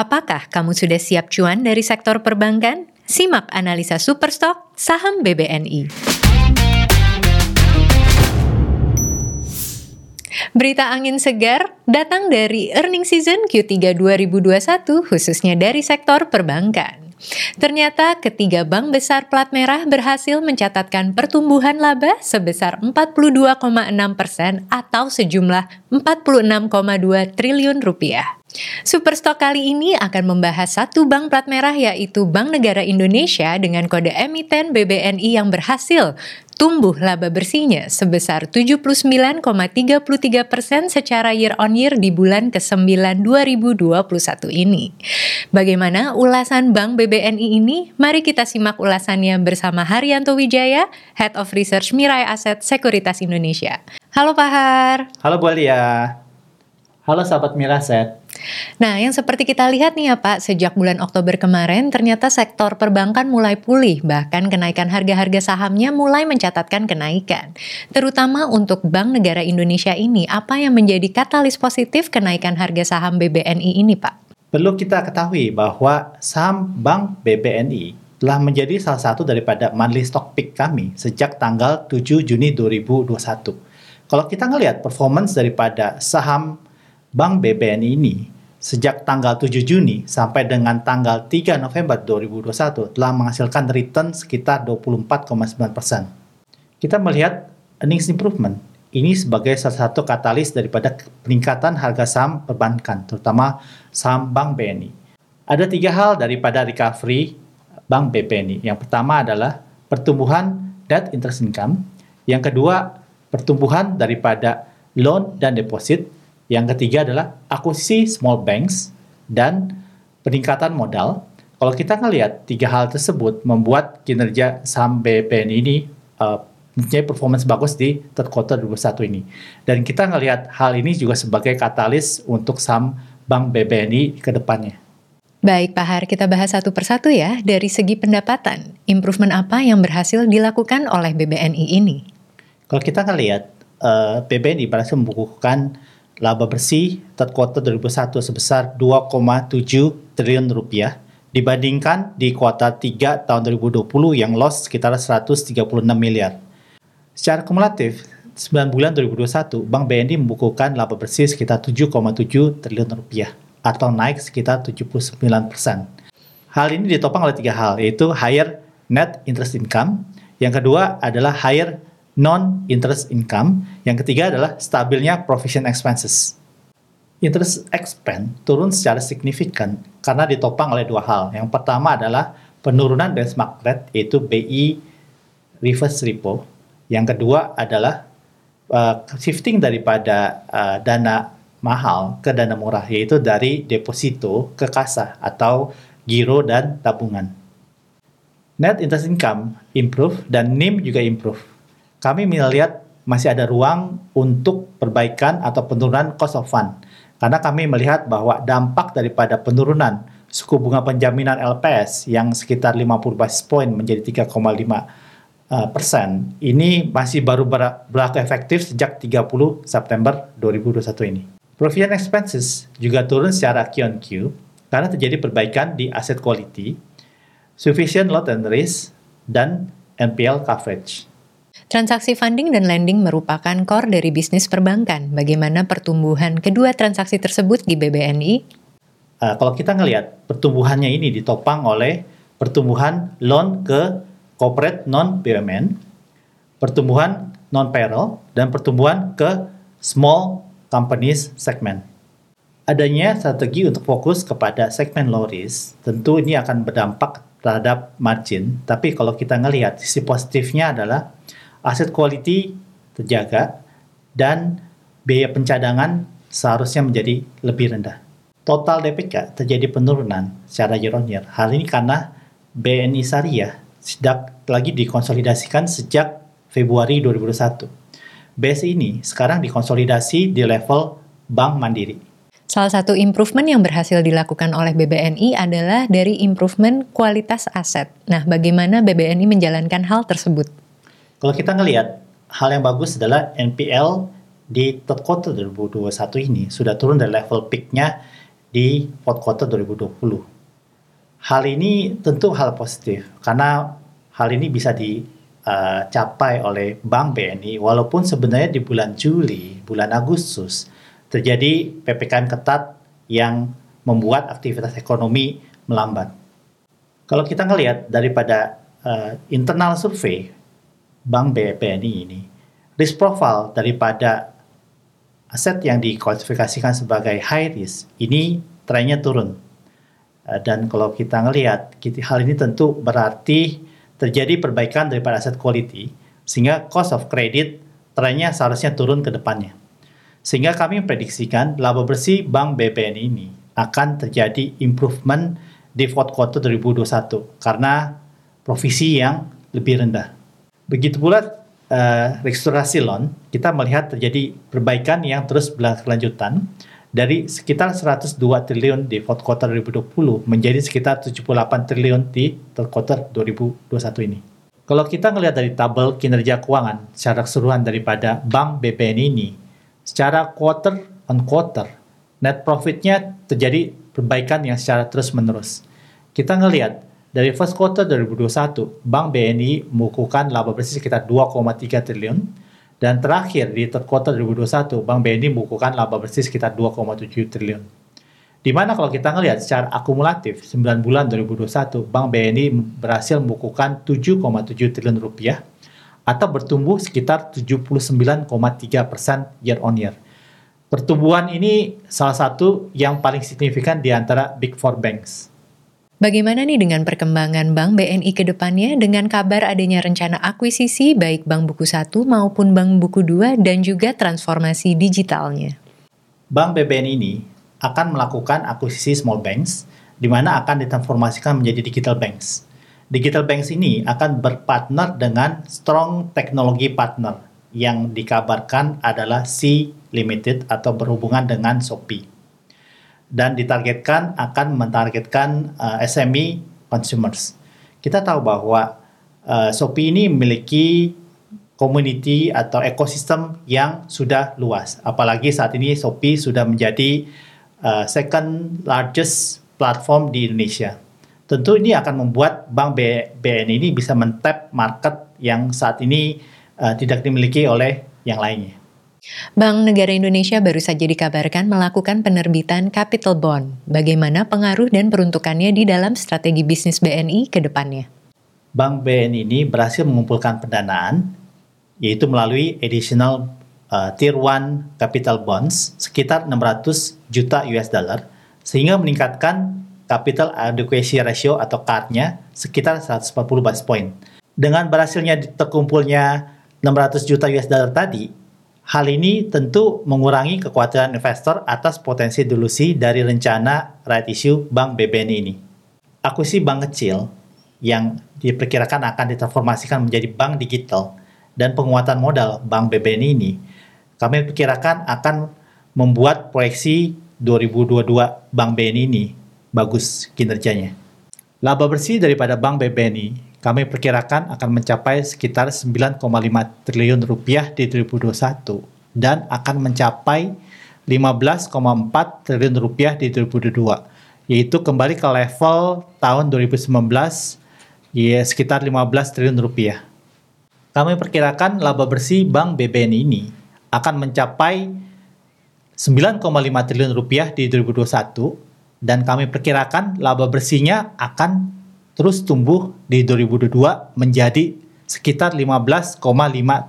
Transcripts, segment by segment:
Apakah kamu sudah siap cuan dari sektor perbankan? Simak analisa Superstock saham BBNI. Berita angin segar datang dari earning season Q3 2021 khususnya dari sektor perbankan. Ternyata ketiga bank besar plat merah berhasil mencatatkan pertumbuhan laba sebesar 42,6 persen atau sejumlah 46,2 triliun rupiah. Superstock kali ini akan membahas satu bank plat merah yaitu Bank Negara Indonesia dengan kode emiten BBNI yang berhasil tumbuh laba bersihnya sebesar 79,33 persen secara year on year di bulan ke-9 2021 ini. Bagaimana ulasan Bank BBNI ini? Mari kita simak ulasannya bersama Haryanto Wijaya, Head of Research Mirai Asset Sekuritas Indonesia. Halo Pak Har. Halo Bu Alia. Halo sahabat Miraset. Nah, yang seperti kita lihat nih ya Pak, sejak bulan Oktober kemarin ternyata sektor perbankan mulai pulih, bahkan kenaikan harga-harga sahamnya mulai mencatatkan kenaikan. Terutama untuk Bank Negara Indonesia ini, apa yang menjadi katalis positif kenaikan harga saham BBNI ini Pak? Perlu kita ketahui bahwa saham Bank BBNI telah menjadi salah satu daripada monthly stock pick kami sejak tanggal 7 Juni 2021. Kalau kita ngelihat performance daripada saham Bank BBNI ini sejak tanggal 7 Juni sampai dengan tanggal 3 November 2021 telah menghasilkan return sekitar 24,9%. Kita melihat earnings improvement ini sebagai salah satu katalis daripada peningkatan harga saham perbankan, terutama saham Bank BNI. Ada tiga hal daripada recovery Bank BBNI. Yang pertama adalah pertumbuhan net interest income. Yang kedua, pertumbuhan daripada loan dan deposit yang ketiga adalah akuisisi small banks dan peningkatan modal. Kalau kita ngelihat tiga hal tersebut membuat kinerja saham BPN ini uh, mempunyai performance bagus di third quarter 2021 ini. Dan kita ngelihat hal ini juga sebagai katalis untuk saham Bank BBNI ke depannya. Baik Pak Har, kita bahas satu persatu ya. Dari segi pendapatan, improvement apa yang berhasil dilakukan oleh BBNI ini? Kalau kita ngelihat, uh, BBNI berhasil membukukan laba bersih third quarter 2001 sebesar 2,7 triliun rupiah dibandingkan di kuartal 3 tahun 2020 yang loss sekitar 136 miliar. Secara kumulatif, 9 bulan 2021, Bank BNI membukukan laba bersih sekitar 7,7 triliun rupiah atau naik sekitar 79 persen. Hal ini ditopang oleh tiga hal, yaitu higher net interest income, yang kedua adalah higher non-interest income. Yang ketiga adalah stabilnya provision expenses. Interest expense turun secara signifikan karena ditopang oleh dua hal. Yang pertama adalah penurunan benchmark rate yaitu BI reverse repo. Yang kedua adalah uh, shifting daripada uh, dana mahal ke dana murah yaitu dari deposito ke kasa atau giro dan tabungan. Net interest income improve dan NIM juga improve kami melihat masih ada ruang untuk perbaikan atau penurunan cost of fund. Karena kami melihat bahwa dampak daripada penurunan suku bunga penjaminan LPS yang sekitar 50 basis point menjadi 3,5 uh, persen ini masih baru ber berlaku efektif sejak 30 September 2021 ini. Provision expenses juga turun secara Q on Q karena terjadi perbaikan di asset quality, sufficient load and risk, dan NPL coverage. Transaksi funding dan lending merupakan core dari bisnis perbankan. Bagaimana pertumbuhan kedua transaksi tersebut di BBNI? Uh, kalau kita ngelihat pertumbuhannya ini ditopang oleh pertumbuhan loan ke corporate non BUMN, pertumbuhan non payroll dan pertumbuhan ke small companies segment. Adanya strategi untuk fokus kepada segmen low risk, tentu ini akan berdampak terhadap margin. Tapi kalau kita ngelihat sisi positifnya adalah aset quality terjaga dan biaya pencadangan seharusnya menjadi lebih rendah. Total DPK terjadi penurunan secara year on year. Hal ini karena BNI Syariah sedang lagi dikonsolidasikan sejak Februari 2021. BSI ini sekarang dikonsolidasi di level Bank Mandiri. Salah satu improvement yang berhasil dilakukan oleh BBNI adalah dari improvement kualitas aset. Nah, bagaimana BBNI menjalankan hal tersebut? Kalau kita ngelihat hal yang bagus adalah NPL di third quarter 2021 ini sudah turun dari level peaknya di fourth quarter 2020. Hal ini tentu hal positif karena hal ini bisa dicapai uh, oleh Bank BNI walaupun sebenarnya di bulan Juli, bulan Agustus terjadi PPKM ketat yang membuat aktivitas ekonomi melambat. Kalau kita ngelihat daripada uh, internal survei Bank BNI ini, risk profile daripada aset yang diklasifikasikan sebagai high risk ini trennya turun. Uh, dan kalau kita ngelihat, hal ini tentu berarti terjadi perbaikan daripada aset quality, sehingga cost of credit trennya seharusnya turun ke depannya. Sehingga kami memprediksikan laba bersih Bank BPN ini akan terjadi improvement di fourth quarter 2021 karena provisi yang lebih rendah. Begitu pula uh, restorasi loan, kita melihat terjadi perbaikan yang terus berlanjutan dari sekitar 102 triliun di fourth quarter 2020 menjadi sekitar 78 triliun di third quarter 2021 ini. Kalau kita melihat dari tabel kinerja keuangan secara keseluruhan daripada Bank BPN ini, secara quarter on quarter, net profitnya terjadi perbaikan yang secara terus-menerus. Kita ngelihat dari first quarter 2021, Bank BNI mengukuhkan laba bersih sekitar 2,3 triliun dan terakhir di third quarter 2021, Bank BNI mengukuhkan laba bersih sekitar 2,7 triliun. Di mana kalau kita ngelihat secara akumulatif 9 bulan 2021, Bank BNI berhasil membukukan 7,7 triliun rupiah atau bertumbuh sekitar 79,3 persen year on year Pertumbuhan ini salah satu yang paling signifikan di antara Big Four Banks. Bagaimana nih dengan perkembangan Bank BNI ke depannya dengan kabar adanya rencana akuisisi baik Bank Buku 1 maupun Bank Buku 2 dan juga transformasi digitalnya? Bank BBN ini akan melakukan akuisisi small banks di mana akan ditransformasikan menjadi digital banks. Digital banks ini akan berpartner dengan strong technology partner yang dikabarkan adalah C Limited atau berhubungan dengan Shopee. Dan ditargetkan akan mentargetkan uh, SME consumers. Kita tahu bahwa uh, Shopee ini memiliki community atau ekosistem yang sudah luas. Apalagi saat ini Shopee sudah menjadi uh, second largest platform di Indonesia. Tentu ini akan membuat Bank BNI ini bisa mentap market yang saat ini uh, tidak dimiliki oleh yang lainnya. Bank Negara Indonesia baru saja dikabarkan melakukan penerbitan capital bond. Bagaimana pengaruh dan peruntukannya di dalam strategi bisnis BNI ke depannya? Bank BNI ini berhasil mengumpulkan pendanaan, yaitu melalui additional uh, Tier 1 capital bonds sekitar 600 juta US dollar, sehingga meningkatkan capital adequacy ratio atau CAR-nya sekitar 140 basis point. Dengan berhasilnya terkumpulnya 600 juta US dollar tadi, hal ini tentu mengurangi kekhawatiran investor atas potensi dilusi dari rencana right issue Bank BBN ini. Akuisisi bank kecil yang diperkirakan akan ditransformasikan menjadi bank digital dan penguatan modal Bank BBN ini, kami perkirakan akan membuat proyeksi 2022 Bank BNI ini bagus kinerjanya. Laba bersih daripada Bank BBNI kami perkirakan akan mencapai sekitar 9,5 triliun rupiah di 2021 dan akan mencapai 15,4 triliun rupiah di 2022 yaitu kembali ke level tahun 2019 ya sekitar 15 triliun rupiah. Kami perkirakan laba bersih Bank BBN ini akan mencapai 9,5 triliun rupiah di 2021 dan kami perkirakan laba bersihnya akan terus tumbuh di 2022 menjadi sekitar 15,5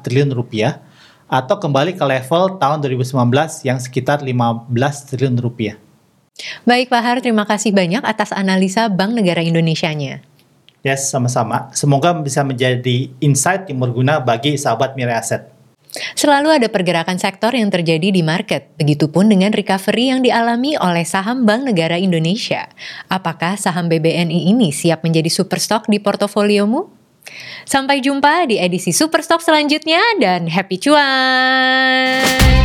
triliun rupiah atau kembali ke level tahun 2019 yang sekitar 15 triliun rupiah. Baik Pak Har, terima kasih banyak atas analisa Bank Negara Indonesia-nya. Yes, sama-sama. Semoga bisa menjadi insight yang berguna bagi sahabat Mirai Aset. Selalu ada pergerakan sektor yang terjadi di market, begitupun dengan recovery yang dialami oleh saham Bank Negara Indonesia. Apakah saham BBNI ini siap menjadi superstock di portofoliomu? Sampai jumpa di edisi Superstock selanjutnya dan happy cuan!